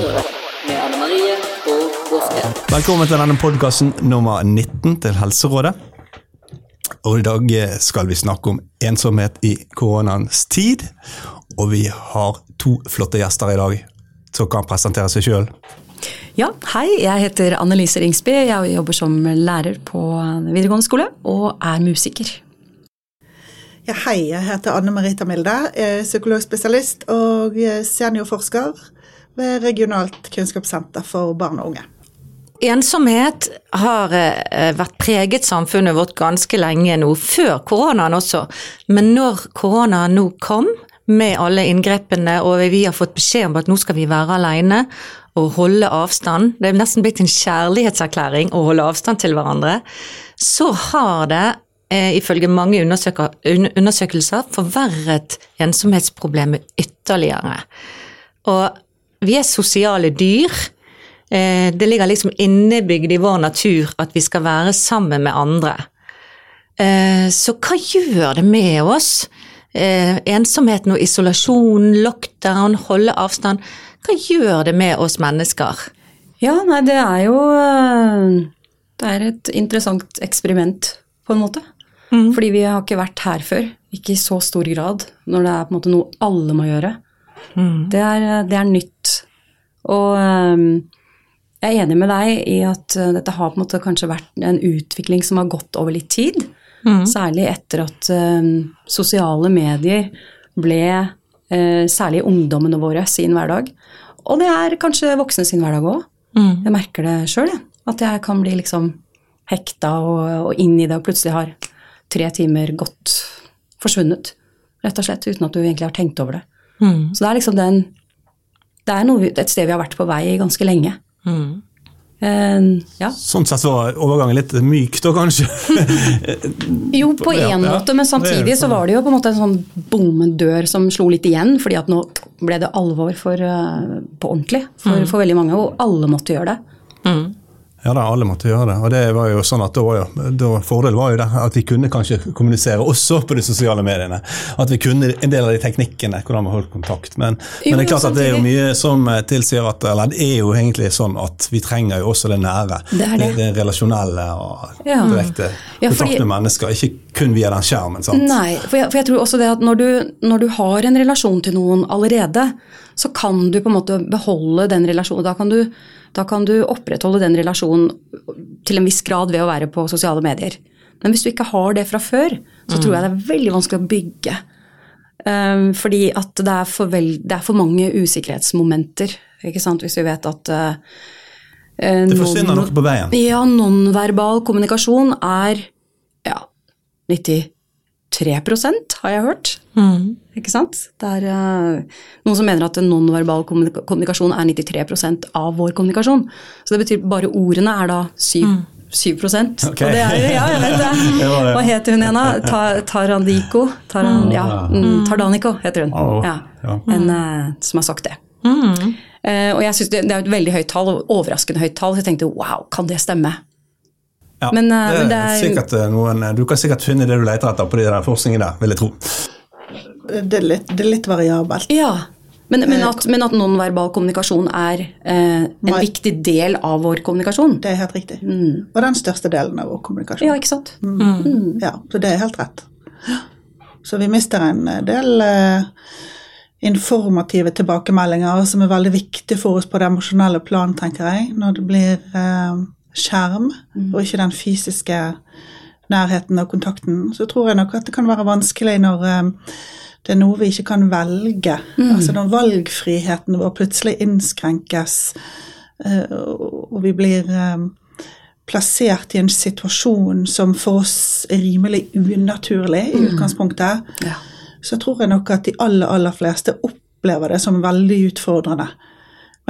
Med Anne Marie og Gåsted. Velkommen til denne podkasten nummer 19 til Helserådet. Og I dag eh, skal vi snakke om ensomhet i koronaens tid. Og vi har to flotte gjester i dag som kan presentere seg sjøl. Ja, hei. Jeg heter Annelise Ringsby. Jeg jobber som lærer på videregående skole og er musiker. Ja, hei, jeg heter Anne Marita Milde. Jeg er psykologspesialist og seniorforsker ved Regionalt kunnskapssenter for barn og unge. Ensomhet har eh, vært preget samfunnet vårt ganske lenge nå, før koronaen også. Men når koronaen nå kom, med alle inngrepene, og vi har fått beskjed om at nå skal vi være alene og holde avstand, det er nesten blitt en kjærlighetserklæring å holde avstand til hverandre, så har det eh, ifølge mange undersøkelser forverret ensomhetsproblemet ytterligere. Og vi er sosiale dyr. Eh, det ligger liksom innebygd i vår natur at vi skal være sammen med andre. Eh, så hva gjør det med oss? Eh, ensomheten og isolasjon, lockdown, holde avstand. Hva gjør det med oss mennesker? Ja, nei, det er jo Det er et interessant eksperiment, på en måte. Mm. Fordi vi har ikke vært her før. Ikke i så stor grad. Når det er på en måte noe alle må gjøre. Mm. Det, er, det, er, nytt. Og um, jeg er enig med deg i at uh, dette har på en måte kanskje vært en utvikling som har gått over litt tid. Mm. Særlig etter at um, sosiale medier ble uh, særlig ungdommene våre sin hverdag. Og det er kanskje voksne sin hverdag òg. Mm. Jeg merker det sjøl, at jeg kan bli liksom hekta og, og inn i det og plutselig har tre timer gått forsvunnet. Rett og slett, uten at du egentlig har tenkt over det. Mm. Så det er liksom den Det er noe, et sted vi har vært på vei ganske lenge. Mm. Uh, ja. Sånn sett var overgangen litt myk, da kanskje? jo, på én ja, måte, men samtidig så var det jo på en måte en sånn bommedør som slo litt igjen, fordi at nå ble det alvor for, uh, på ordentlig for, mm. for, veldig mange, og alle måtte gjøre det. Mm. Ja da, alle måtte gjøre det. Og det var jo sånn at da, ja, da Fordelen var jo det at vi kunne kanskje kommunisere også på de sosiale mediene. At vi kunne en del av de teknikkene, hvordan vi holdt kontakt. Men, jo, men det er klart at det er jo mye som tilsier at Eller det er jo egentlig sånn at vi trenger jo også det nære. Det, det. det, det relasjonelle og ja. direkte ja, kontakt med mennesker. Ikke kun via den skjermen. sant? Nei, for jeg, for jeg tror også det at når du, når du har en relasjon til noen allerede, så kan du på en måte beholde den relasjonen. Da kan du da kan du opprettholde den relasjonen til en viss grad ved å være på sosiale medier. Men hvis du ikke har det fra før, så mm. tror jeg det er veldig vanskelig å bygge. Um, fordi at det er, for vel, det er for mange usikkerhetsmomenter, ikke sant, hvis vi vet at uh, Det forsvinner noe på veien? Ja, nonverbal kommunikasjon er ja, 90 3% har jeg hørt. Mm. Ikke sant? Det er uh, noen som mener at nonverbal kommunikasjon er 93% av vår kommunikasjon. Så det betyr bare ordene er da 7, mm. 7 okay. Og det er ja, jeg vet det. Hva heter hun igjen, da? Tarandiko? Taran, ja, mm, Tardanico heter hun. Ja, en uh, som har sagt det. Mm. Uh, og jeg synes det, det, er et veldig høyt tall, overraskende høyt tall. Så jeg tenkte wow, kan det stemme? Ja, men, uh, det, men det er sikkert eh, noen, Du kan sikkert finne det du leter etter på de der forskningene der, vil jeg tro. Det er litt, det er litt variabelt. Ja, men, men, at, men at nonverbal kommunikasjon er eh, en viktig del av vår kommunikasjon. Det er helt riktig. Mm. Og den største delen av vår kommunikasjon. Ja, ikke sant? Mm. Mm. Ja, Så det er helt rett. Så vi mister en del eh, informative tilbakemeldinger som er veldig viktige for oss på det emosjonelle plan, tenker jeg, når det blir eh, skjerm, mm. og ikke den fysiske nærheten og kontakten, så tror jeg nok at det kan være vanskelig når um, det er noe vi ikke kan velge. Mm. Altså når valgfriheten vår plutselig innskrenkes, uh, og vi blir um, plassert i en situasjon som for oss er rimelig unaturlig i mm. utgangspunktet, ja. så tror jeg nok at de aller, aller fleste opplever det som veldig utfordrende.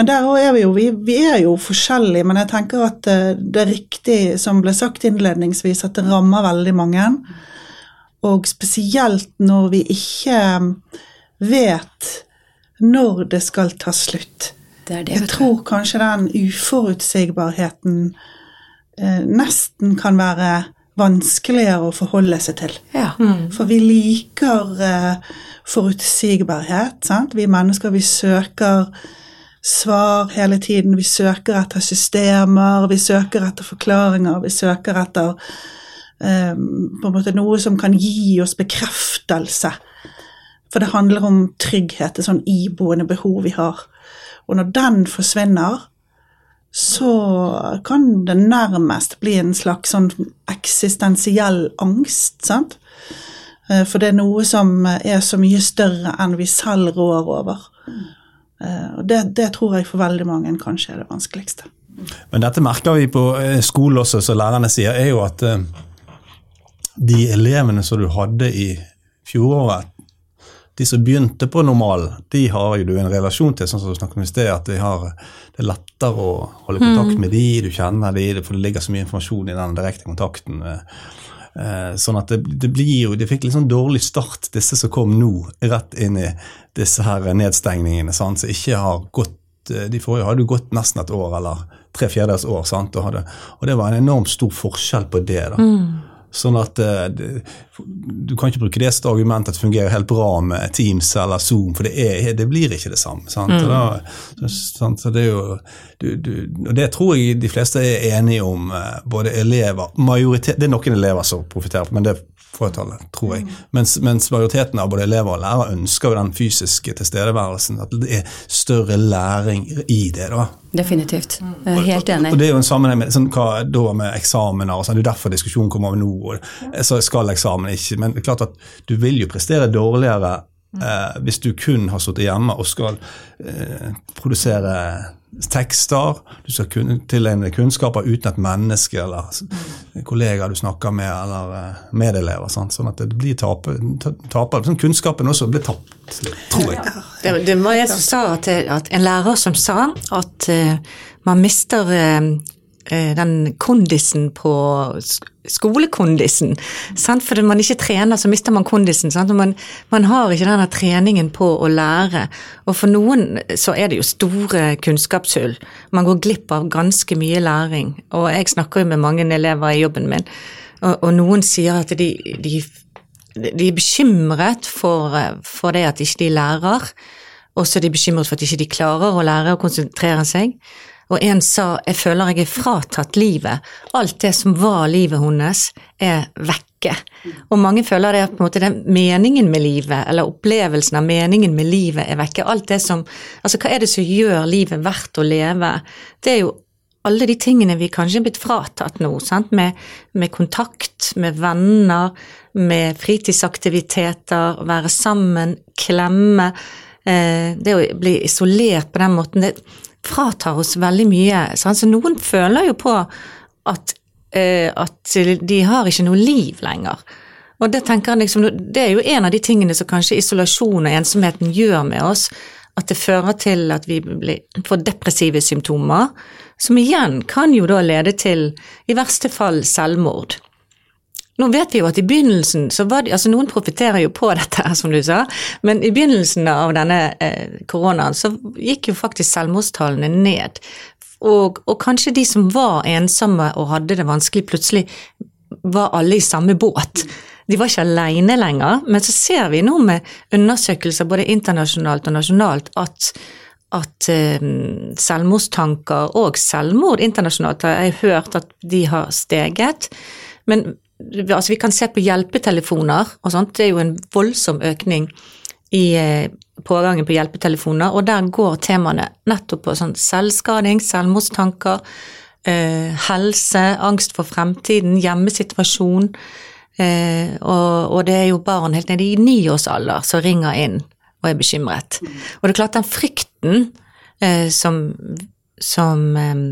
Men der òg er vi jo vi, vi, er jo forskjellige, men jeg tenker at eh, det er riktig som ble sagt innledningsvis, at det rammer veldig mange. Og spesielt når vi ikke vet når det skal ta slutt. Det det, jeg tror kanskje den uforutsigbarheten eh, nesten kan være vanskeligere å forholde seg til. Ja. Mm. For vi liker eh, forutsigbarhet. Sant? Vi mennesker vi søker svar hele tiden. Vi søker etter systemer, vi søker etter forklaringer, vi søker etter um, på en måte noe som kan gi oss bekreftelse. For det handler om trygghet, et sånn iboende behov vi har. Og når den forsvinner, så kan det nærmest bli en slags sånn eksistensiell angst. sant? Eh, For det er noe som er så mye større enn vi selv rår over. Eh, Og det, det tror jeg for veldig mange kanskje er det vanskeligste. Men dette merker vi på eh, skolen også, som lærerne sier, er jo at eh, de elevene som du hadde i fjoråret, de som begynte på normalen, de har jo du en relasjon til, sånn som du snakket om i sted, at de har, det er lettere å holde kontakt med de, du kjenner de, for det ligger så mye informasjon i den direkte kontakten. Eh, Sånn at det, det blir jo, De fikk litt sånn dårlig start, disse som kom nå, rett inn i disse her nedstengningene, sant, som ikke har gått eh, De forrige hadde jo gått nesten et år, eller tre fjerdedels år, sant, og, hadde, og det var en enormt stor forskjell på det. da. Sånn at eh, Du kan ikke bruke det som argument at det fungerer helt bra med Teams eller Zoom, for det, er, det blir ikke det samme. Sant? Og Da, så, sant? Så det, jo, du, du, og det tror jeg de fleste er enige om, eh, både elever majoritet, Det er noen elever som profitterer men det er fåtallet, tror jeg. Mens, mens majoriteten av både elever og lærere ønsker jo den fysiske tilstedeværelsen. At det er større læring i det. da. Definitivt. Er helt enig. Og det er jo en sammenheng med sånn, hva da med eksamener og sånn, Det er derfor diskusjonen kommer over nå. Og, så skal eksamen ikke, Men det er klart at du vil jo prestere dårligere eh, hvis du kun har sittet hjemme og skal eh, produsere tekster. Du skal kun, tilegne deg kunnskaper uten et menneske eller kollegaer du snakker med, eller eh, medelever. Sant? Sånn at det blir taper. taper. Sånn kunnskapen også blir tapt, tror jeg. Det, det var jeg som sa at, at en lærer som sa at uh, man mister eh, den kondisen på skolekondisen. Sant? Når man ikke trener, så mister man kondisen. Sant? Man, man har ikke denne treningen på å lære. Og for noen så er det jo store kunnskapshull. Man går glipp av ganske mye læring. Og jeg snakker jo med mange elever i jobben min, og, og noen sier at de, de de er bekymret for, for det at ikke de lærer, og så er de bekymret for at ikke de klarer å lære å konsentrere seg. Og en sa jeg føler jeg er fratatt livet. Alt det som var livet hennes, er vekke. Og mange føler det at på en måte den meningen med livet, eller opplevelsen av meningen med livet, er vekke. Alt det som Altså, hva er det som gjør livet verdt å leve? Det er jo alle de tingene vi kanskje er blitt fratatt nå? Med, med kontakt, med venner, med fritidsaktiviteter, være sammen, klemme. Eh, det å bli isolert på den måten, det fratar oss veldig mye. Sant? Så noen føler jo på at, eh, at de har ikke noe liv lenger. Og det tenker jeg liksom, det er jo en av de tingene som kanskje isolasjon og ensomheten gjør med oss, at det fører til at vi blir, får depressive symptomer, som igjen kan jo da lede til, i verste fall, selvmord. Nå vet vi jo at i begynnelsen så var det, altså Noen profitterer jo på dette, som du sa, men i begynnelsen av denne eh, koronaen så gikk jo faktisk selvmordstallene ned. Og, og kanskje de som var ensomme og hadde det vanskelig, plutselig var alle i samme båt. De var ikke alene lenger, men så ser vi nå med undersøkelser både internasjonalt og nasjonalt at, at eh, selvmordstanker og selvmord internasjonalt har jeg hørt at de har steget. Men altså, vi kan se på hjelpetelefoner og sånt, det er jo en voldsom økning i eh, pågangen på hjelpetelefoner, og der går temaene nettopp på sånn selvskading, selvmordstanker, eh, helse, angst for fremtiden, hjemmesituasjon. Og det er jo barn helt nede i niårsalder som ringer inn og er bekymret. Og det er klart den frykten eh, som, som eh,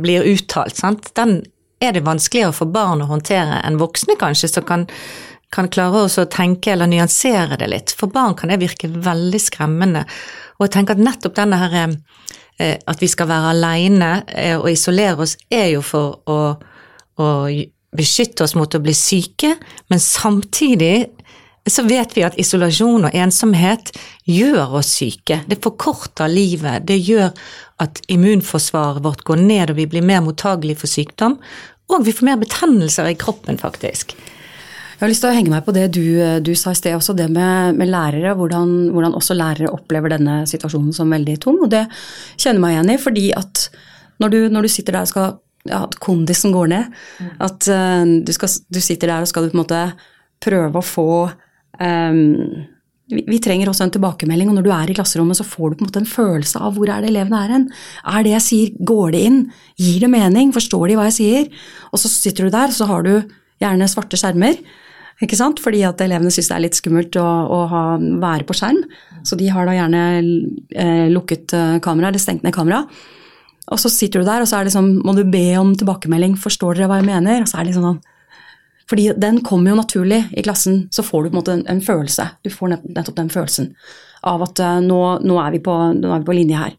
blir uttalt, sant? den er det vanskeligere for barn å håndtere enn voksne, kanskje, som kan, kan klare å tenke eller nyansere det litt. For barn kan det virke veldig skremmende. Og jeg tenker at nettopp denne her eh, at vi skal være aleine eh, og isolere oss, er jo for å, å beskytte oss mot å bli syke, men samtidig så vet vi at isolasjon og ensomhet gjør oss syke. Det forkorter livet. Det gjør at immunforsvaret vårt går ned, og vi blir mer mottagelige for sykdom. Og vi får mer betennelser i kroppen, faktisk. Jeg har lyst til å henge meg på det du, du sa i sted, også det med, med lærere. Hvordan, hvordan, også lærere opplever denne situasjonen som veldig tung. Og det kjenner meg igjen i, fordi at når du, når du sitter der og skal ja, At kondisen går ned. At uh, du, skal, du, sitter der og skal du på en måte prøve å få um, vi, trenger også en tilbakemelding, og når du er i klasserommet, så får du på en måte en følelse av hvor er det elevene er hen. Er det jeg sier, går det inn? Gir det mening? Forstår de hva jeg sier? Og så sitter du der, så har du gjerne svarte skjermer. Ikke sant? Fordi at elevene syns det er litt skummelt å, å ha, være på skjerm. Så de har da gjerne eh, lukket eh, kamera, eller stengt ned kamera. Og så sitter du der, og så er det sånn, må du be om tilbakemelding. Forstår dere hva jeg mener? Og så er det sånn fordi den kommer jo naturlig i klassen. Så får du på en måte en, følelse. Du får nettopp den følelsen av at uh, nå, nå, er på, nå, er vi på, linje her.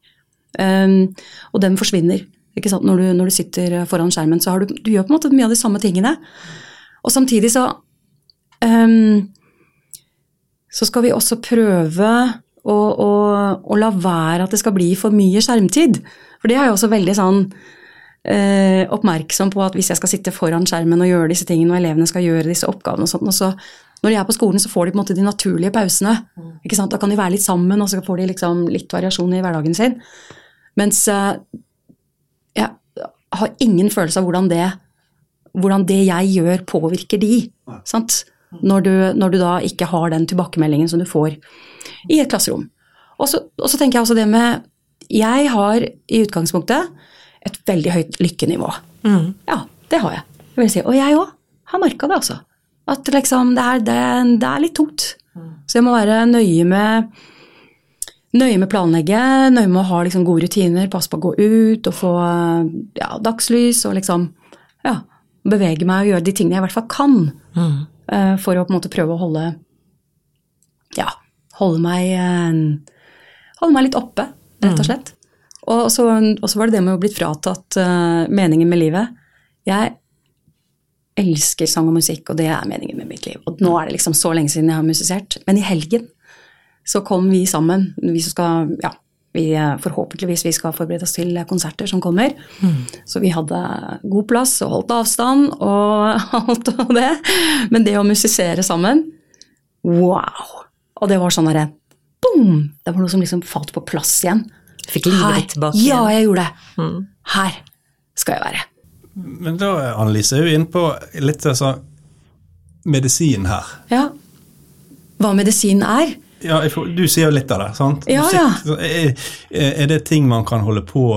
Um, og den forsvinner. Ikke sant? Når, du, når du sitter foran skjermen, så du, du gjør på en måte mye av de samme tingene. Og samtidig så um, Så skal vi også prøve å, å, å, la være at det skal bli for mye skjermtid. For det er jo også veldig sånn uh, oppmerksom på at hvis jeg skal sitte foran skjermen og gjøre disse tingene, og elevene skal gjøre disse oppgavene og sånt, og så når de er på skolen, så får de på en måte de naturlige pausene. ikke sant? Da kan de være litt sammen, og så får de liksom litt variasjon i hverdagen sin. Mens eh, jeg har ingen følelse av hvordan det hvordan det jeg gjør, påvirker de. Når du, når du, da ikke har den tilbakemeldingen som du får i et klasserom. Og så, og så tenker jeg også det med Jeg har i utgangspunktet et veldig høyt lykkenivå. Mm. Ja, det har jeg. jeg vil si. Og jeg òg har merka det, altså. At liksom, det, er, det, det er litt tungt. Så jeg må være nøye med nøye med planlegge, nøye med å ha liksom gode rutiner, passe på å gå ut og få ja, dagslys og liksom Ja bevege meg og gjøre de tingene jeg i hvert fall kan. Mm. Uh, for å på en måte prøve å holde Ja, holde meg, uh, holde meg litt oppe, rett og mm. Slett. så, Og så, var det det med å bli fratatt uh, meningen med livet. Jeg elsker sang og musikk, og det er meningen med mitt liv. Og nå er det liksom så lenge siden jeg har musisert. Men i helgen så kom vi sammen, vi som skal ja, vi eh, forhåpentligvis vi skal forberede oss til konserter som kommer. Mm. Så vi hadde god plass og holdt avstand og alt og det. Men det å musisere sammen, wow! Og det var sånn derre boom! Det var noe som liksom falt på plass igjen. Fikk livet ditt tilbake? Ja, jeg gjorde det. Mm. Her skal jeg være. Men da, Annelise, er jo inne på litt altså medisin her. Ja. Hva medisin er? Ja, Du sier jo litt av det. sant? Ja, ja. Er, er, det ting man kan holde på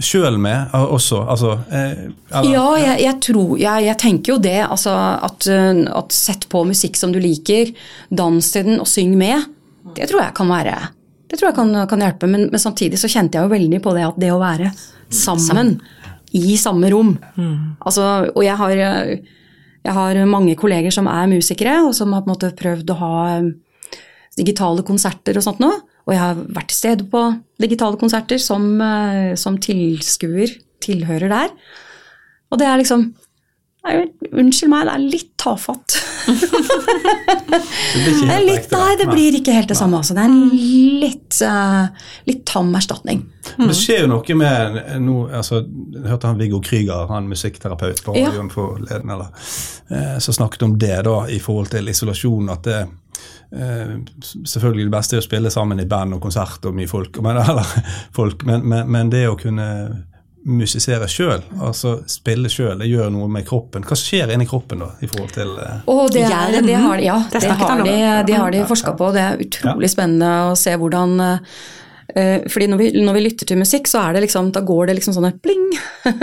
sjøl med også? Altså, ja, jeg, jeg tror jeg, jeg, tenker jo det. Altså, at, eh, at sett på musikk som du liker, dans til den og syng med, det tror jeg kan være det tror jeg kan, kan hjelpe. Men, men, samtidig så kjente jeg jo veldig på det at det å være sammen i samme rom mm. altså, Og jeg har, jeg har mange kolleger som er musikere, og som har på en måte prøvd å ha digitale konserter og sånt noe. Og jeg har vært til stede på digitale konserter som, eh, som tilskuer, tilhører der. Og det er liksom Unnskyld meg, det er litt tafatt. det litt, nei, det blir ikke helt det samme. Altså. Det er en litt, uh, litt tam erstatning. Mm. Det skjer jo noe med no, altså, Jeg hørte han Viggo Krüger, han musikkterapeut på radioen ja. forleden, eller, uh, som snakket om det da, i forhold til isolasjon. at det Eh, selvfølgelig det beste er å spille sammen i band og konsert og mye folk, men, eller, folk, men, men, men det å kunne musisere sjøl, altså spille sjøl, gjøre gjør noe med kroppen. Hva skjer inni kroppen da? i forhold til oh, det, er, det har, Ja, det, har de, de, har de forska på. Det er utrolig spennende å se hvordan uh, fordi når vi, når vi, lytter til musikk, så er det liksom, da går det liksom sånne pling.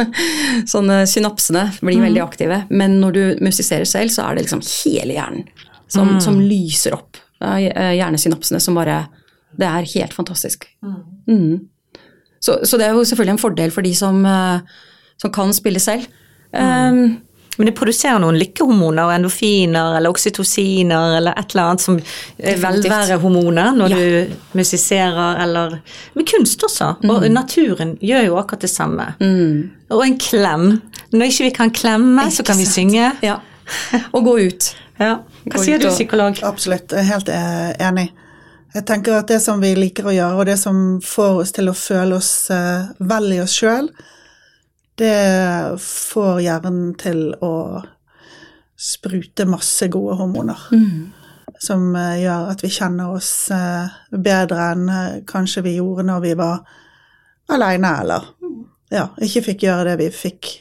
sånne synapsene blir veldig mm. aktive. Men når du musiserer selv, så er det liksom hele hjernen som, mm. som lyser opp. Eh, hjernesynapsene som bare Det er helt fantastisk. Mm. Mm. Så, så, det er jo selvfølgelig en fordel for de som, eh, som kan spille selv. Um, men det produserer noen lykkehormoner, endofiner eller oksytociner eller et eller annet som er velværehormoner når ja. du musiserer eller Med kunst også. Mm. Og naturen gjør jo akkurat det samme. Mm. Og en klem. Når ikke vi kan klemme, så kan vi synge. Ja. Og gå ut. Ja. Hva sier du, psykolog? Absolutt, helt eh, enig. Jeg tenker at det som vi liker å gjøre, og det som får oss til å føle oss uh, vel i oss sjøl, det får hjernen til å sprute masse gode hormoner. Som eh, gjør at vi kjenner oss eh, bedre enn eh, kanskje vi gjorde når vi var aleine, eller ja, ikke fikk gjøre det vi fikk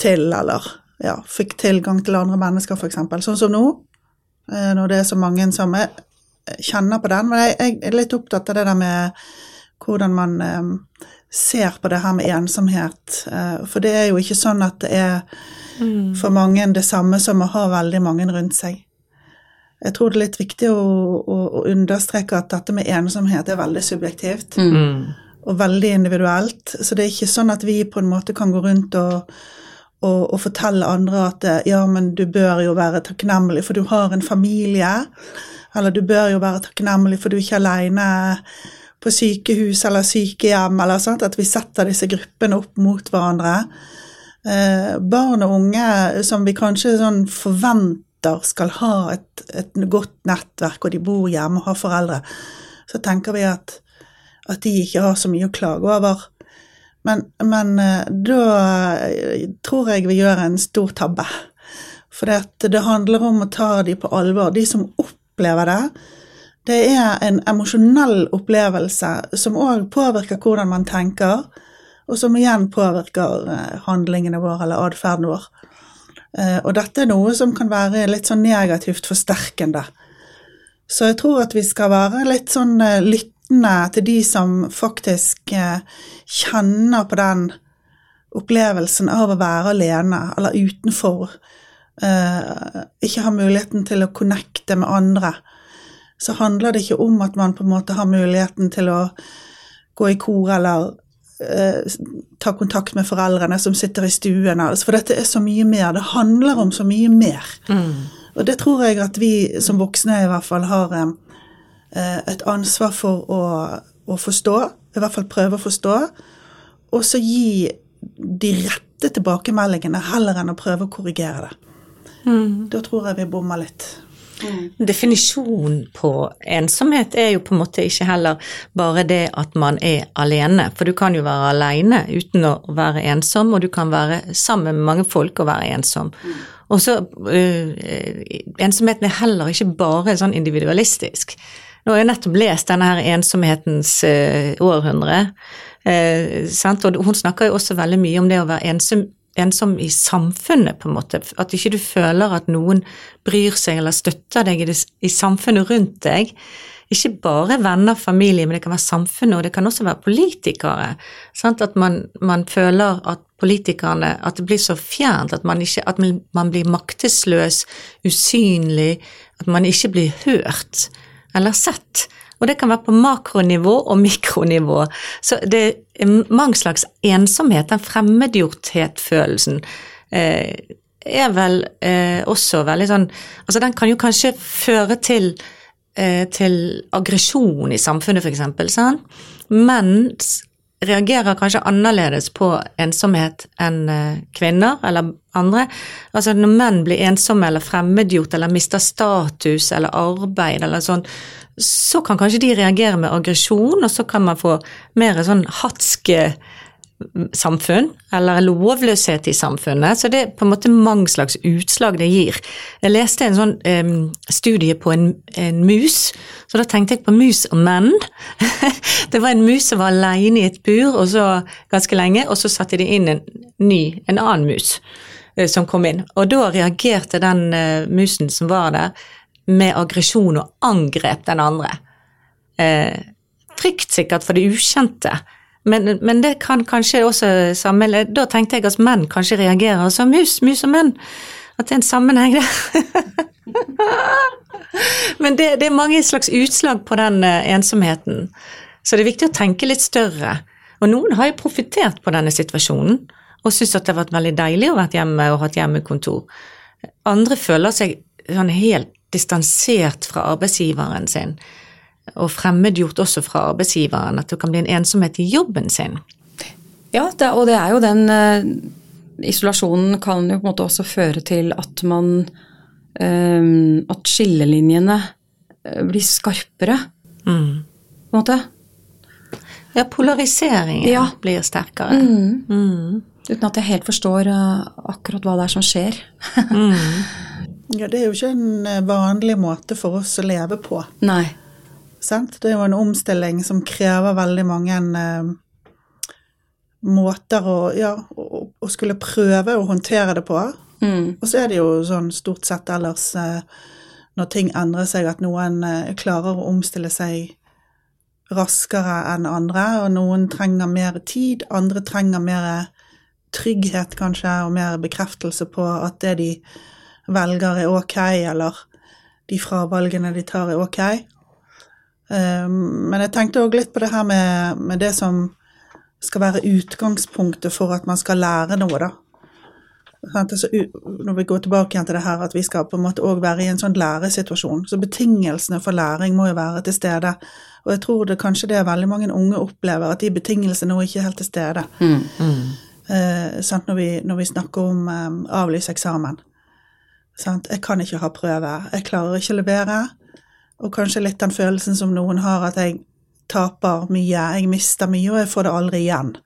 til, eller ja, fikk tilgang til andre mennesker, f.eks. Sånn som nå, eh, når det er så mange som er, kjenner på den. Men jeg, jeg er litt opptatt av det der med hvordan man eh, ser på det her med ensomhet. Eh, for det er jo ikke sånn at det er for mange det samme som å ha veldig mange rundt seg. Jeg tror det er litt viktig å, å, å understreke at dette med ensomhet er veldig subjektivt. Og veldig individuelt. Så det er ikke sånn at vi på en måte kan gå rundt og, og, og fortelle andre at eh, ja, men du bør jo være takknemlig for du har en familie. Eller du bør jo være takknemlig for du er ikke aleine på sykehus eller sykehjem. eller sånt, At vi setter disse gruppene opp mot hverandre. Eh, barn og unge som vi kanskje sånn forventer skal ha et, et godt nettverk, og de bor hjemme og har foreldre, så tenker vi at, at de ikke har så mye å klage over. Men, men eh, da eh, tror jeg vi gjør en stor tabbe. For det, det handler om å ta de på alvor. De som opplever det, det er en emosjonell opplevelse som òg påvirker hvordan man tenker, og som igjen påvirker eh, handlingene våre eller atferden vår. Og dette er noe som kan være litt sånn negativt forsterkende. Så jeg tror at vi skal være litt sånn eh, lyttende til de som faktisk eh, kjenner på den opplevelsen av å være alene eller utenfor. eh, Ikke ha muligheten til å connecte med andre. Så handler det ikke om at man på en måte har muligheten til å gå i kor eller eh, ta kontakt med foreldrene som sitter i stuen. Altså, for dette er så mye mer. Det handler om så mye mer. Og det tror jeg at vi som voksne i hvert fall har eh, et ansvar for å, å forstå. I hvert fall prøve å forstå. Og så gi de rette tilbakemeldingene heller enn å prøve å korrigere det. Da tror jeg vi bommer litt. Definisjonen på ensomhet er jo på en måte ikke heller bare det at man er alene, for du kan jo være alene uten å være ensom, og du kan være sammen med mange folk og være ensom. Og så øh, Ensomheten er heller ikke bare sånn individualistisk. Nå har jeg nettopp lest denne her ensomhetens øh, århundre, eh, og hun snakker jo også veldig mye om det å være ensom ensom i samfunnet, på en måte. At ikke du føler at noen bryr seg eller støtter deg i, det, i samfunnet rundt deg. Ikke bare venner, familie, men det kan være samfunnet, og det kan også være politikere. Sant? At man, man føler at politikerne At det blir så fjernt, at man, ikke, at man blir maktesløs, usynlig, at man ikke blir hørt eller sett. Og det kan være på makronivå og mikronivå. Så det er mange slags ensomhet, den fremmedgjorthet-følelsen, eh, er vel eh, også veldig sånn Altså den kan jo kanskje føre til, eh, til aggresjon i samfunnet, f.eks., Sånn? Menn s- reagerer kanskje annerledes på ensomhet enn eh, kvinner eller andre. Altså når menn blir ensomme eller fremmedgjort eller mister status eller arbeid eller sånn, så kan kanskje de reagere med aggresjon, og så kan man få mer sånn hatske samfunn, eller lovløshet i samfunnet. Så det er på en måte mange slags utslag det gir. Jeg leste en sånn um, studie på en, en mus, så da tenkte jeg på mus og menn. det var en mus som var alene i et bur og så, ganske lenge, og så satte de inn en ny, en annen mus eh, som kom inn. Og da reagerte den uh, musen som var der, med aggresjon og angrep den andre. frykt sikkert for det ukjente. Men, men det kan kanskje også sammenlignes Da tenkte jeg at menn kanskje reagerer som mus, mus og menn. At det er en sammenheng der. men det, det er mange slags utslag på den eh, ensomheten. Så det er viktig å tenke litt større. Og noen har jo profitert på denne situasjonen og syns at det har vært veldig deilig å være hjemme og hatt hjemmekontor. Andre føler seg sånn helt distansert fra arbeidsgiveren sin, og fremmedgjort også fra arbeidsgiveren, at det kan bli en ensomhet i jobben sin. Ja, det, og det er jo den eh, Isolasjonen kan jo på en måte også føre til at man eh, At skillelinjene eh, blir skarpere, på en måte. Ja, polariseringen Ja. blir sterkere. Mm. Uten at jeg helt forstår akkurat hva det er som skjer. Ja, det er jo ikke en vanlig måte for oss å leve på. Nei. Sant? Det er jo en omstilling som krever veldig mange eh, måter å, ja, å, å skulle prøve å håndtere det på. Mm. Og så er det jo sånn stort sett ellers eh, når ting endrer seg, at noen eh, klarer å omstille seg raskere enn andre, og noen trenger mer tid, andre trenger mer trygghet kanskje, og mer bekreftelse på at det de velger er ok, eller de fravalgene de tar er ok. Um, men jeg tenkte òg litt på det her med, med det som skal være utgangspunktet for at man skal lære noe, da. Sant? Altså, når vi går tilbake igjen til det her at vi skal på en måte også være i en sånn læresituasjon, så betingelsene for læring må jo være til stede. Og jeg tror det kanskje det veldig mange unge opplever, at de betingelsene nå ikke er helt til stede. Eh, sant? Når, vi, når vi snakker om eh, avlyse eksamen. Sant? Jeg kan ikke ha prøve, jeg klarer ikke å levere. Og kanskje litt den følelsen som noen har, at jeg taper mye, jeg mister mye, og jeg får det aldri igjen.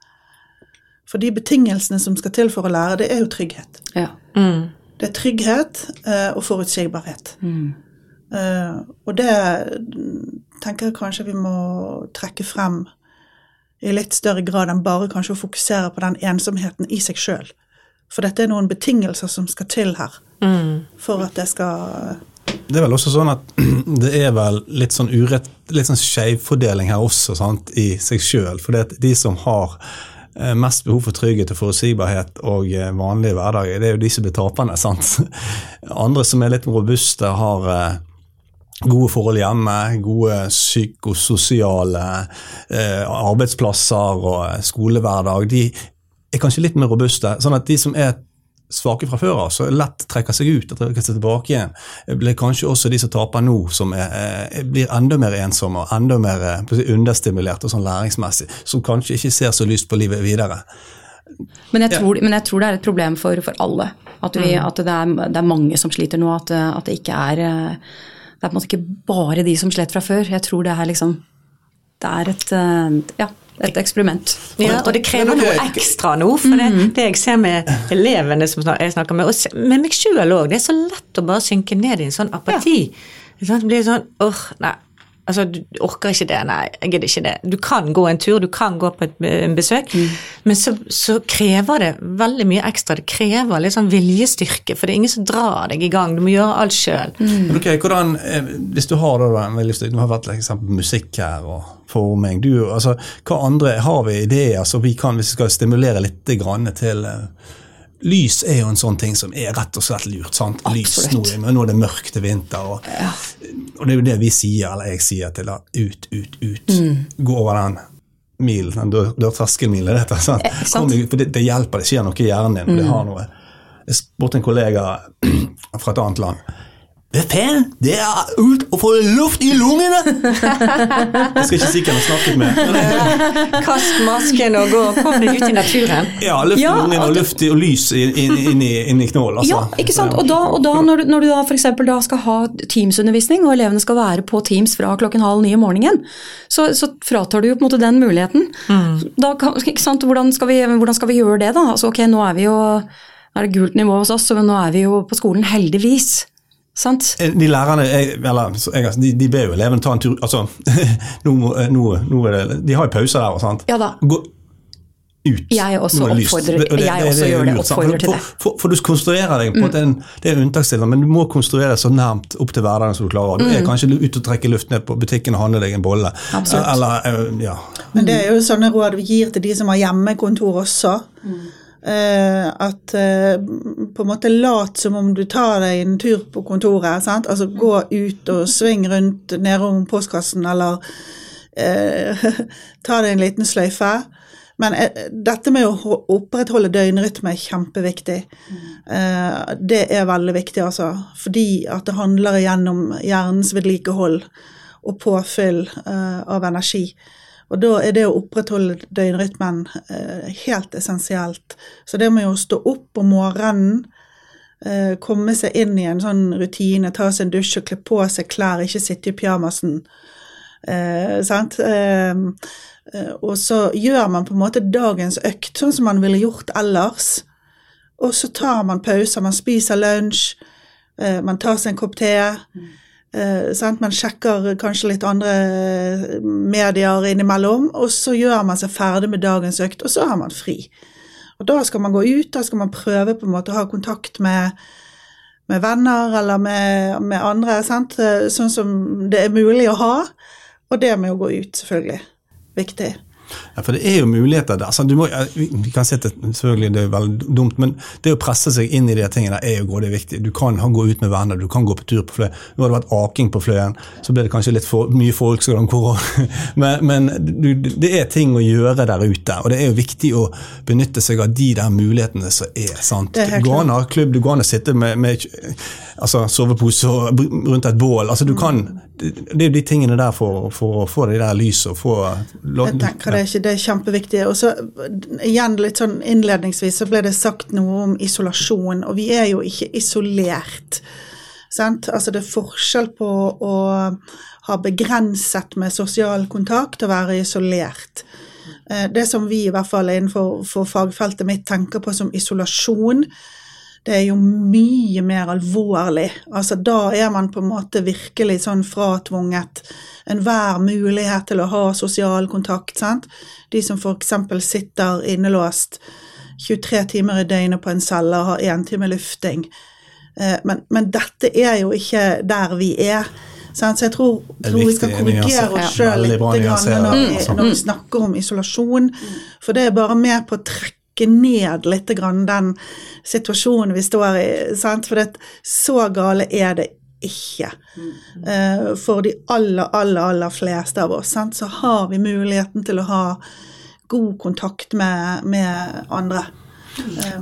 For de betingelsene som skal til for å lære, det er jo trygghet. Ja. Det er trygghet eh, og forutsigbarhet. Eh, og det mm, tenker jeg kanskje vi må trekke frem i litt større grad enn bare kanskje å fokusere på den ensomheten i seg sjøl. For dette er noen betingelser som skal til her for at det skal Det er vel også sånn at det er vel litt sånn urett, litt sånn skjevfordeling her også, sant, i seg sjøl. For det de som har eh, mest behov for trygghet og forutsigbarhet og eh, vanlige hverdager, det er jo de som blir taperne. sant? Andre som er litt robuste, har eh, gode forhold hjemme, gode psykososiale arbeidsplasser og eh, skolehverdag. De er kanskje litt mer robuste. sånn at de som er svake fra før av, så lett trekker seg ut og trekker seg tilbake igjen, blir kanskje også de som taper nå, som er, er, blir enda mer ensomme og enda mer eh, understimulert og sånn læringsmessig, som kanskje ikke ser så lyst på livet videre. Men, jeg Ja. tror, men jeg tror det er et problem for, for alle. At, vi, at det, er, det er mange som sliter nå. At, at det ikke er eh, Det er på en måte ikke bare de som slet fra før. Jeg tror det er liksom Det er et, eh, ja, et eksperiment. Ja, og det krever noe ekstra nå. For det, det jeg ser med elevene som jeg snakker med, og med meg sjøl òg, det er så lett å bare synke ned i en sånn apati. Ja. det blir sånn åh, nei. Altså, du orker ikke det, nei, jeg gidder ikke det. Du kan gå en tur, du kan gå på et besøk, besøk, men så, så krever det veldig mye ekstra. Det krever litt sånn viljestyrke, for det er ingen som drar deg i gang. Du må gjøre alt sjøl. Mm. Okay, hvordan, eh, Hvis du har da, en viljestyrke, Du har vært eksempel musikk her og forming. Du, altså, hva andre har vi ideer som vi kan, hvis vi skal stimulere litt grann til eh, Lys er jo en sånn ting som er rett og slett lurt. sant? Lys, nå, nå er det mørkt til vinter. Og, og det er jo det vi sier, eller jeg sier til deg. Ut, ut, ut. Gå over den milen, den dør- dørterskelmilen. dette, sant? Eh, sant. Kom for det, det hjelper, det skjer noe i hjernen din. og det har noe. Jeg spurte en kollega fra et annet land. Hva faen? Det er ut å få luft i lungene! Jeg skal ikke si hvem jeg snakket med. Kast masken og gå. Kom deg ut i naturen. ja, luft i Ja, lungene og luft og lys inn inn- inn i, i knål. Altså. Ja, ikke sant? Og da, og da når, du- når du da da skal ha Teams-undervisning, og elevene skal være på Teams fra klokken halv ni om morgenen, så, så fratar du jo på en måte den muligheten. Da ikke sant? Hvordan, skal vi, hvordan skal vi gjøre det, da? Altså, ok, nå er vi jo nå er det gult nivå hos oss, men nå er vi jo på skolen, heldigvis. Sant? Eh, De lærerne jeg, eller, de, de ber jo elevene ta en tur altså, nå, nå, nå er det, De har jo pauser der. sant? Ja da. Gå ut. Jeg også Nå er det oppfordrer- jeg også gjør det, oppfordrer til det. Mm. For, for, du konstruerer deg på at det en, det er en men du må konstruere så nærmt opp til hverdagen som du klarer. Du Mm. er kanskje ute og trekker luft ned på butikken og handler deg en bolle. Eller, eh, ja. Men det er jo sånne råd vi gir til de som har hjemmekontor også. Eh, at eh, på en måte lat som om du tar deg en tur på kontoret. Sant? Altså gå ut og sving rundt nedom postkassen, eller eh, ta deg en liten sløyfe. Men eh, dette med å opprettholde døgnrytme er kjempeviktig. Eh, det er veldig viktig, altså. Fordi at det handler igjennom hjernens vedlikehold og påfyll eh, av energi. Og da er det å opprettholde døgnrytmen eh, helt essensielt. Så det med å stå opp om morgenen, eh, komme seg inn i en sånn rutine, ta seg en dusj og kle på seg klær, ikke sitte i pyjamasen Eh, sant? Eh, eh, og så gjør man på en måte dagens økt sånn som man ville gjort ellers. Og så tar man pauser, man spiser lunsj, eh, man tar seg en kopp te. Eh? Man sjekker kanskje litt andre medier innimellom, og så gjør man seg ferdig med dagens økt, og så har man fri. Og da skal man gå ut, da skal man prøve på en måte å ha kontakt med, med venner eller med, med andre, sant? Eh, sånn som det er mulig å ha. Og det med å gå ut, selvfølgelig. Viktig. Ja, for det er jo muligheter der. Altså, må, vi kan si at det, selvfølgelig det er veldig dumt, men det å presse seg inn i de tingene er jo grådig viktig. Du kan gå ut med venner, du kan gå på tur på Fløyen. Nå har det vært aking på Fløyen, så ble det kanskje litt for mye folk. skal men, men du, det er ting å gjøre der ute, og det er jo viktig å benytte seg av de der mulighetene som er. sant? Det er an å ha klubb, du går an å sitte med, med altså, sovepose rundt et bål. altså du kan, Det er jo de tingene der for, for å få det der lyset og få Jeg tenker det er, ikke, det er kjempeviktig. Og så igjen litt sånn innledningsvis så ble det sagt noe om isolasjon, og vi er jo ikke isolert. Sant? Altså det er forskjell på å ha begrenset med sosial kontakt og være isolert. Eh, det som vi i hvert fall innenfor fagfeltet mitt tenker på som isolasjon, det er jo mye mer alvorlig. Altså, da er man på en måte virkelig sånn fratvunget enhver mulighet til å ha sosial kontakt. Sant? De som f.eks. sitter innelåst 23 timer i døgnet på en celle og har én time lufting. Eh, men, men, dette er jo ikke der vi er. Sant? Så jeg tror, tror vi skal korrigere oss sjøl litt når vi, når vi snakker om isolasjon. For det er bare med på å trekke ned litt den situasjonen vi står i. Sant? For det, så gale er det ikke. Uh, for de aller, aller, aller fleste av oss sant? så har vi muligheten til å ha god kontakt med, med andre.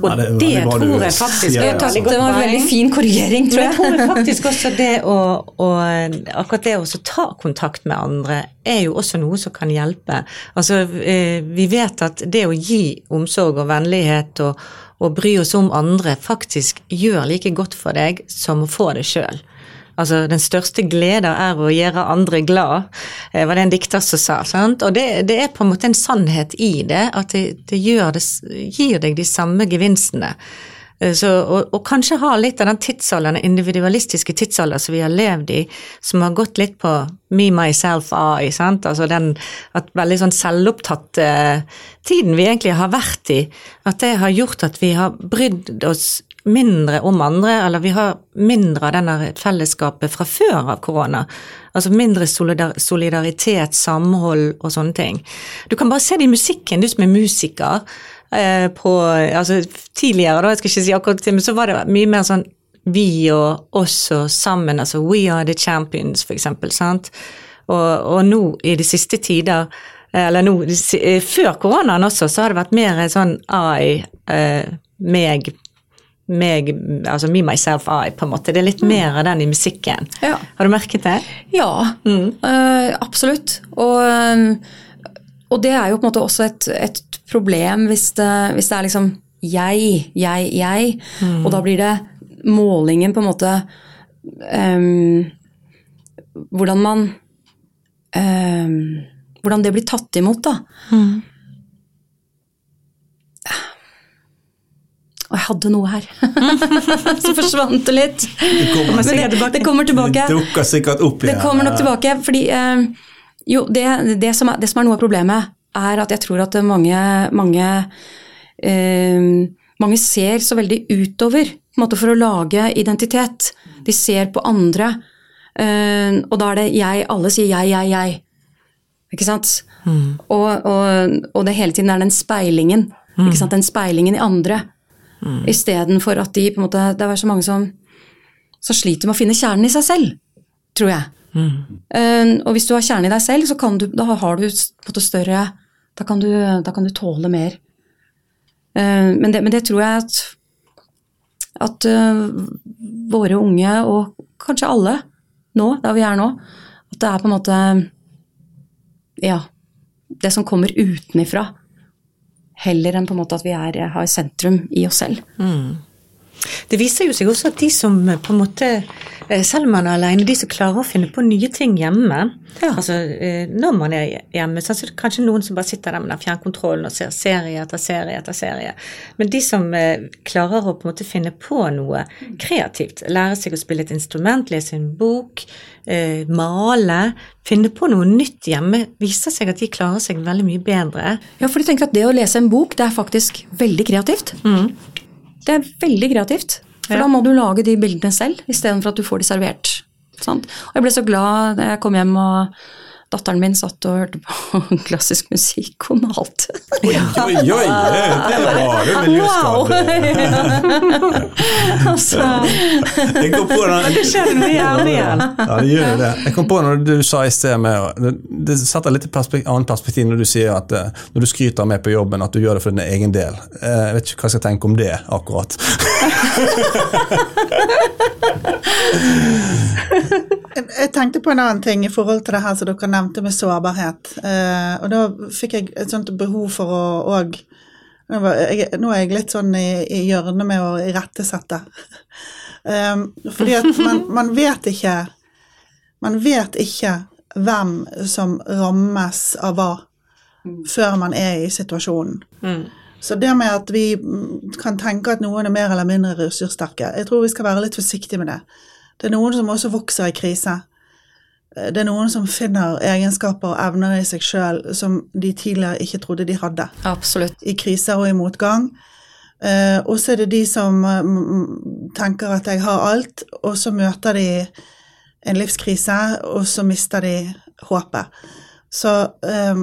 Og ja, det, det tror jeg faktisk ja, ja. Det var en veldig fin korrigering, tror jeg. Jeg tror faktisk også det å, å, Akkurat det å ta kontakt med andre er jo også noe som kan hjelpe. Altså, eh, vi vet at det å gi omsorg og vennlighet og, og bry oss om andre faktisk gjør like godt for deg som å få det sjøl. Altså, den største gleda er å gjøre andre glad, eh, var det en dikter som sa. Sant? Og det, det, er på en måte en sannhet i det, at det, det, det gir deg de samme gevinstene. Eh, så, og, og, kanskje ha litt av den tidsalderen, den individualistiske tidsalderen som vi har levd i, som har gått litt på me, myself, I. sant? Altså den at veldig sånn selvopptatte uh, tiden vi egentlig har vært i, at det har gjort at vi har brydd oss mindre om andre, eller vi har mindre av denne fellesskapet fra før av korona. Altså mindre solidaritet, samhold og sånne ting. Du kan bare se det i musikken, du som er musiker. Eh, på, altså Tidligere, da, jeg skal ikke si akkurat men så var det mye mer sånn vi og oss og sammen, altså We Are The Champions, for eksempel. sant? Og, og nå i de siste tider eller nå, Før koronaen også, så har det vært mer sånn I, eh, meg, meg, altså me, myself, I, på en måte. Det er litt mer av den i musikken. Ja. Har du merket det? Ja, mm. uh, absolutt. Og, um, og, det er jo på en måte også et, et problem hvis det, hvis det, er liksom jeg, jeg, jeg. Mm. Og da blir det målingen på en måte um, Hvordan man um, Hvordan det blir tatt imot, da. Og jeg hadde noe her. så forsvant det litt. Det kommer, det, det kommer tilbake. Det dukker sikkert opp igjen. Det kommer nok tilbake, fordi uh, Jo, det, det, som er, det, som er, noe av problemet, er at jeg tror at mange, mange, uh, mange ser så veldig utover måte, for å lage identitet. De ser på andre, uh, og da er det jeg Alle sier jeg, jeg, jeg. Ikke sant? Mm. Og, og, og, det hele tiden er den speilingen. Mm. Ikke sant? Den speilingen i andre. Mm. Istedenfor at de på en måte Det er så mange som, som sliter med å finne kjernen i seg selv, tror jeg. Mm. Uh, og hvis du har kjernen i deg selv, så kan du, da har du måte større Da kan du, da kan du tåle mer. Uh, men, det, men, det, tror jeg at, at uh, våre unge, og kanskje alle nå, der vi er nå, at det er på en måte Ja, det som kommer utenifra heller enn på en måte at vi er, har sentrum i oss selv. Mm. Det viser jo seg også at de som eh, på en måte, eh, selv om man er alene, de som klarer å finne på nye ting hjemme Ja. altså eh, Når man er hjemme, så er det kanskje noen som bare sitter der med den fjernkontrollen og ser serie etter serie etter serie. Men de som klarer å på en måte finne på noe kreativt, lære seg å spille et instrument, lese en bok, male, finne på noe nytt hjemme, viser seg at de klarer seg veldig mye bedre. Ja, for du tenker at det å lese en bok, det er faktisk veldig kreativt. Det er veldig kreativt. For Ja. da må du lage de bildene selv, istedenfor at du får de servert. Sant? Og jeg ble så glad da jeg kom hjem og datteren min satt og hørte på klassisk musikk og malte. Oi, oi, oi! Det var jo miljøskadelig. altså, Jeg kom på den, Det skjer noe hjernen igjen. Ja, det gjør det. Jeg kom på når du sa i sted med Det, setter litt perspektiv, annet perspektiv når du sier at eh, når du skryter med på jobben at du gjør det for din egen del. Eh, Jeg vet ikke hva jeg skal tenke om det, akkurat. Jeg tenkte på en annen ting i forhold til det her som dere nevnte med sårbarhet. Eh, og da fikk jeg et sånt behov for å òg nå, er jeg litt sånn i, i hjørnet med å irettesette. Um, fordi at man, man vet ikke Man vet ikke hvem som rammes av hva før man er i situasjonen. Så det med at vi mm, kan tenke at noen er mer eller mindre ressurssterke, jeg tror vi skal være litt forsiktige med det. Det er noen som også vokser i krise. Eh, Det er noen som finner egenskaper og evner i seg sjøl som de tidligere ikke trodde de hadde. absolutt. I kriser og i motgang. Eh, og så er det de som eh, tenker at jeg har alt, og så møter de en livskrise, og så mister de håpet. Så eh,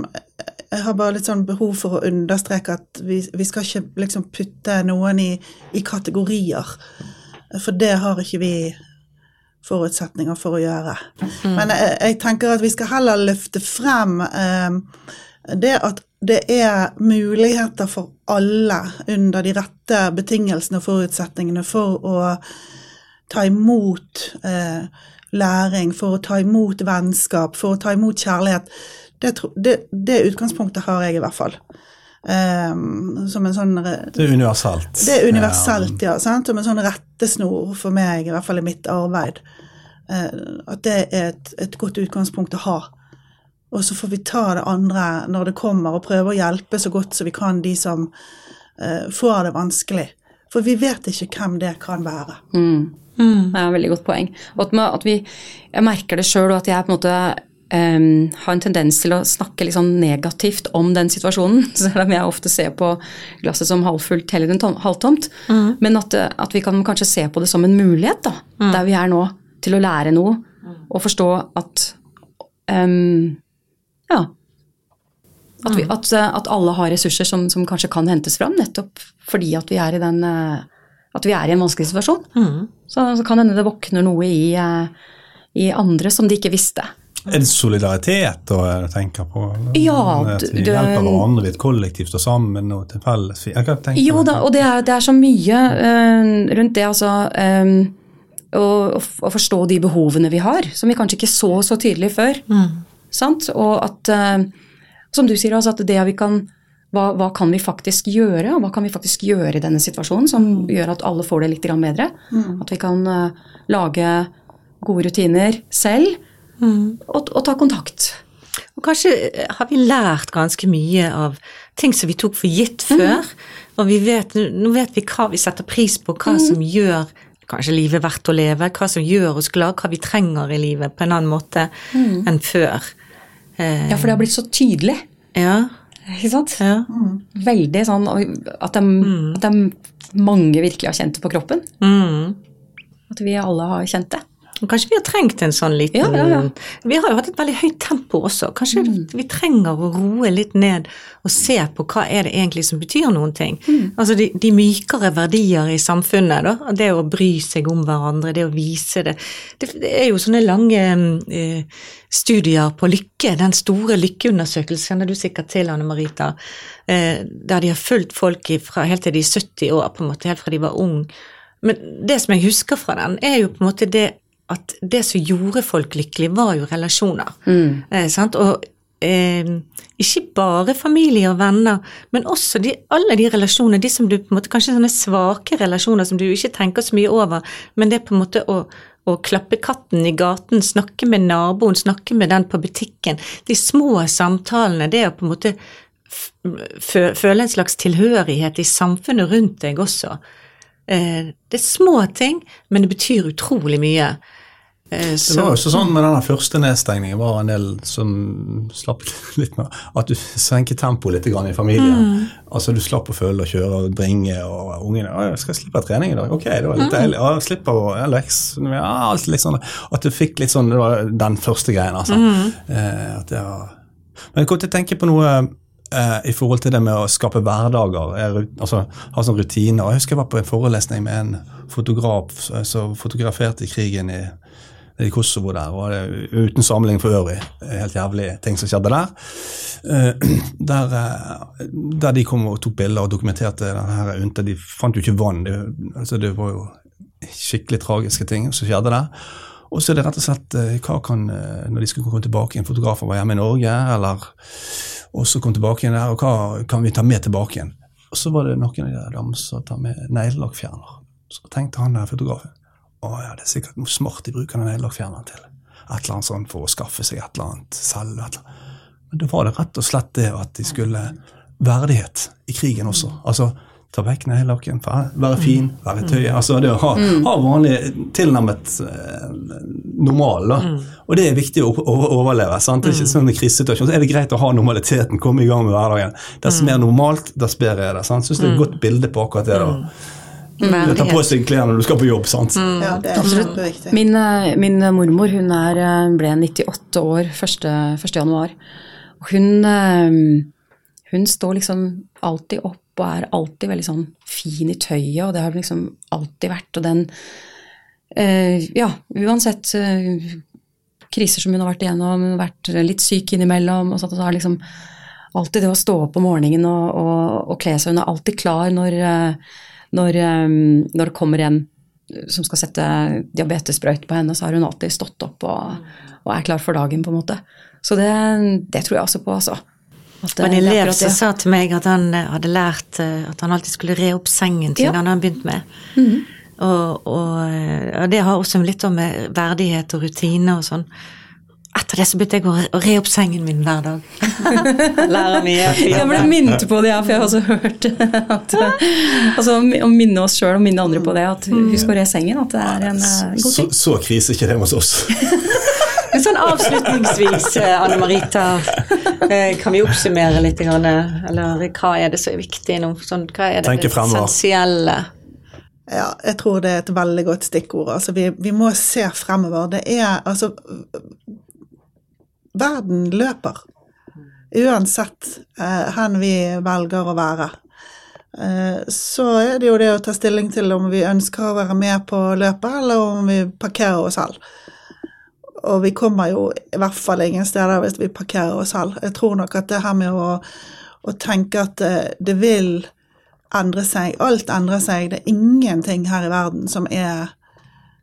jeg har bare litt sånn behov for å understreke at vi, vi skal ikke liksom putte noen i, i kategorier. For det har ikke vi forutsetninger for å gjøre. Men jeg, jeg tenker at vi skal heller løfte frem eh, det at det er muligheter for alle under de rette betingelsene og forutsetningene for å ta imot eh, læring, for å ta imot vennskap, for å ta imot kjærlighet. Det, det, det utgangspunktet har jeg i hvert fall. Eh, som en sånn Det er universelt. det er universelt, ja. sant? Som en sånn rettesnor for meg, i hvert fall i mitt arbeid. Uh, at det er et, et godt utgangspunkt å ha. Og så får vi ta det andre når det kommer, og prøve å hjelpe så godt som vi kan de som uh, får det vanskelig. For vi vet ikke hvem det kan være. Det er et veldig godt poeng. Og at vi, jeg merker det sjøl, og at jeg på en måte em, har en tendens til å snakke litt sånn negativt om den situasjonen, selv om jeg ofte ser på glasset som halvfullt heller enn halvtomt. halvtomt. Men at, at vi kan kanskje se på det som en mulighet, da, der vi er nå, til å lære noe og forstå at um, Ja. At, vi, at, eh, at alle har ressurser som, som kanskje kan hentes fram, nettopp fordi at vi er i den eh, at vi er i en vanskelig situasjon. Så, så kan hende det våkner noe i, eh, i andre som de ikke visste. Er det solidaritet da du tenker på? Ja, At vi det- hjelper hverandre, vi er et kollektiv, står sammen og til felles tenke Jo da, og det er, det er så mye uh, rundt det, altså Um, å, å forstå de behovene vi har, som vi kanskje ikke så så tydelig før. Sant? Og at, uh, som du sier, altså at det vi kan hva, hva kan vi faktisk gjøre, og hva kan vi faktisk gjøre i denne situasjonen som gjør at alle får det litt bedre? Mm. At vi kan uh, lage gode rutiner selv, og, og ta kontakt. Og kanskje eh, har vi lært ganske mye av ting som vi tok for gitt før. Og vi vet, nå vet vi hva vi setter pris på, hva som gjør kanskje livet verdt å leve, hva som gjør oss glad, hva vi trenger i livet på en annen måte enn før. Eh, Ja, for det har blitt så tydelig. ja, Ikke sant? ja. Veldig sånn at de, at de mange virkelig har kjent det på kroppen. Mm. At vi alle har kjent det. Kanskje vi har trengt en sånn liten Ja, ja, ja. Vi har jo hatt et veldig høyt tempo også. Kanskje vi trenger å roe litt ned og se på hva er det egentlig som betyr noen ting. Altså de, de mykere verdier i samfunnet, da. Det å bry seg om hverandre, det å vise det. Det, det er jo sånne lange eh, studier på lykke, den store lykkeundersøkelsen kjenner du sikkert til, Anne Marita, eh, der de har fulgt folk fra helt til de er 70 år, på en måte, helt fra de var ung. Men det som jeg husker fra den, er jo på en måte det at det som gjorde folk lykkelige, var jo relasjoner. Eh, sant? Og eh, ikke bare familie og venner, men også de, alle de relasjonene, de som du på en måte, kanskje sånne svake relasjoner som du ikke tenker så mye over, men det er på en måte å, å klappe katten i gaten, snakke med naboen, snakke med den på butikken, de små samtalene, det å på en måte føle en slags tilhørighet i samfunnet rundt deg også. Eh, det er små ting, men det betyr utrolig mye. Eh, Det var jo også sånn med den første nedstengningen var en del som slapp litt med At du senket tempoet litt i familien. Altså Du slapp å føle og kjøre og bringe, og ungene skal 'Jeg slippe trening i dag.' Ok, det var litt deilig. Ja, slipper å leks. Ja, alt litt sånn. At du fikk litt sånn Det var den første greien, altså. Eh, at det var Men jeg kom til å tenke på noe eh, i forhold til det med å skape hverdager. Jeg, altså Ha sånn rutiner. Jeg husker jeg var på en forelesning med en fotograf eh, som fotograferte krigen i i Kosovo der, og det, uten sammenligning for øvrig. Helt jævlig ting som skjedde der. Eh, Der, eh, der de kom og tok bilder og dokumenterte den her unntatt. De fant jo ikke vann. Det, altså det var jo skikkelig tragiske ting som skjedde der. Og så er det rett og slett eh, hva kan, når de skulle komme tilbake igjen, fotografer var hjemme i Norge, eller og så kom tilbake igjen der, og hva kan vi ta med tilbake igjen? Og så var det noen av dem som tar med neglelakkfjerner. Så tenkte han der fotografen å ja, det er sikkert noe smart de bruker den neglelakkfjerneren til. Et eller annet sånt for å skaffe seg et eller annet selv. Men da var det rett og slett det at de skulle verdighet i krigen også. Altså ta vekk neglelakken, være fin, være tøy. Altså det å ha, ha vanlig tilnærmet eh, normal. da. Og det er viktig å, overleve. sant? Det er ikke sånn krisesituasjon, så er det greit å ha normaliteten, komme i gang med hverdagen. Dess mer normalt, dess bedre er det. sant? Syns det er et godt bilde på akkurat det. da. Du tar på seg klærne når du skal på jobb. sant? Ja, det er Absolutt. Min, eh, min mormor hun er, eh, ble 98 år 1. 1. januar. Hun, eh, hun står liksom alltid opp og er alltid veldig sånn fin i tøyet, og det har hun liksom alltid vært. Og den eh, Ja, uansett eh, kriser som hun har vært igjennom, hun har vært litt syk innimellom, og sånt, og så har liksom alltid det å stå opp om morgenen og, og, og kle seg Hun er alltid klar når, eh, når, eh, når det kommer en som skal sette diabetessprøyte på henne, så har hun alltid stått opp og, og er klar for dagen, på en måte. Så det, det tror jeg også på, altså. At en elev som sa til meg at han eh, hadde lært eh, at han alltid skulle re opp sengen sin. Ja. Han hadde begynt med. og, og, eh, og det har også litt med verdighet og rutine og sånn. Etter det så begynte jeg å re- opp sengen min hver dag. Lærer mye. Jeg ble minnet på det, ja, for jeg har også hørt at altså, Å minne oss sjøl og minne andre på det, at husk å re sengen, at det er en eh, god ting. så krise ikke det hos oss. Men sånn avslutningsvis, eh, Anne Marita, eh, kan vi oppsummere litt? Eller hva er det som er viktig nå? Sånn, hva er det, det essensielle? Ja, jeg tror det er et veldig godt stikkord. Altså, vi, vi må se fremover. Det er altså Verden løper. Uansett eh, hen vi velger å være. Eh, så er det jo det å ta stilling til om vi ønsker å være med på løpet, eller om vi parkerer oss selv. Og vi kommer jo i hvert fall ingen steder hvis vi parkerer oss selv. Jeg tror nok at det her med å, å tenke at det, det vil endre seg, alt endrer seg, det er ingenting her i verden som er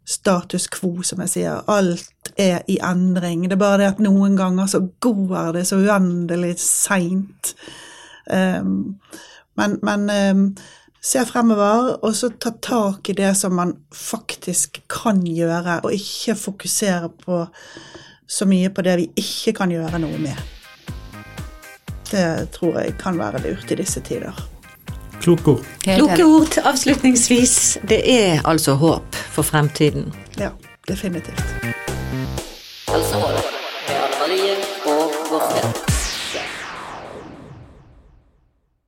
status quo, som jeg sier. Alt er i endring. Det er bare det at noen ganger så går det så uendelig seint. Um, men men um, se fremover, og så ta tak i det som man faktisk kan gjøre, og ikke fokusere på så mye på det vi ikke kan gjøre noe med. Det tror jeg kan være lurt i disse tider. Kloke ord. Kloke ord avslutningsvis. Det er altså håp for fremtiden. Ja, definitivt. Altså, Anne Marie og Vårfjell.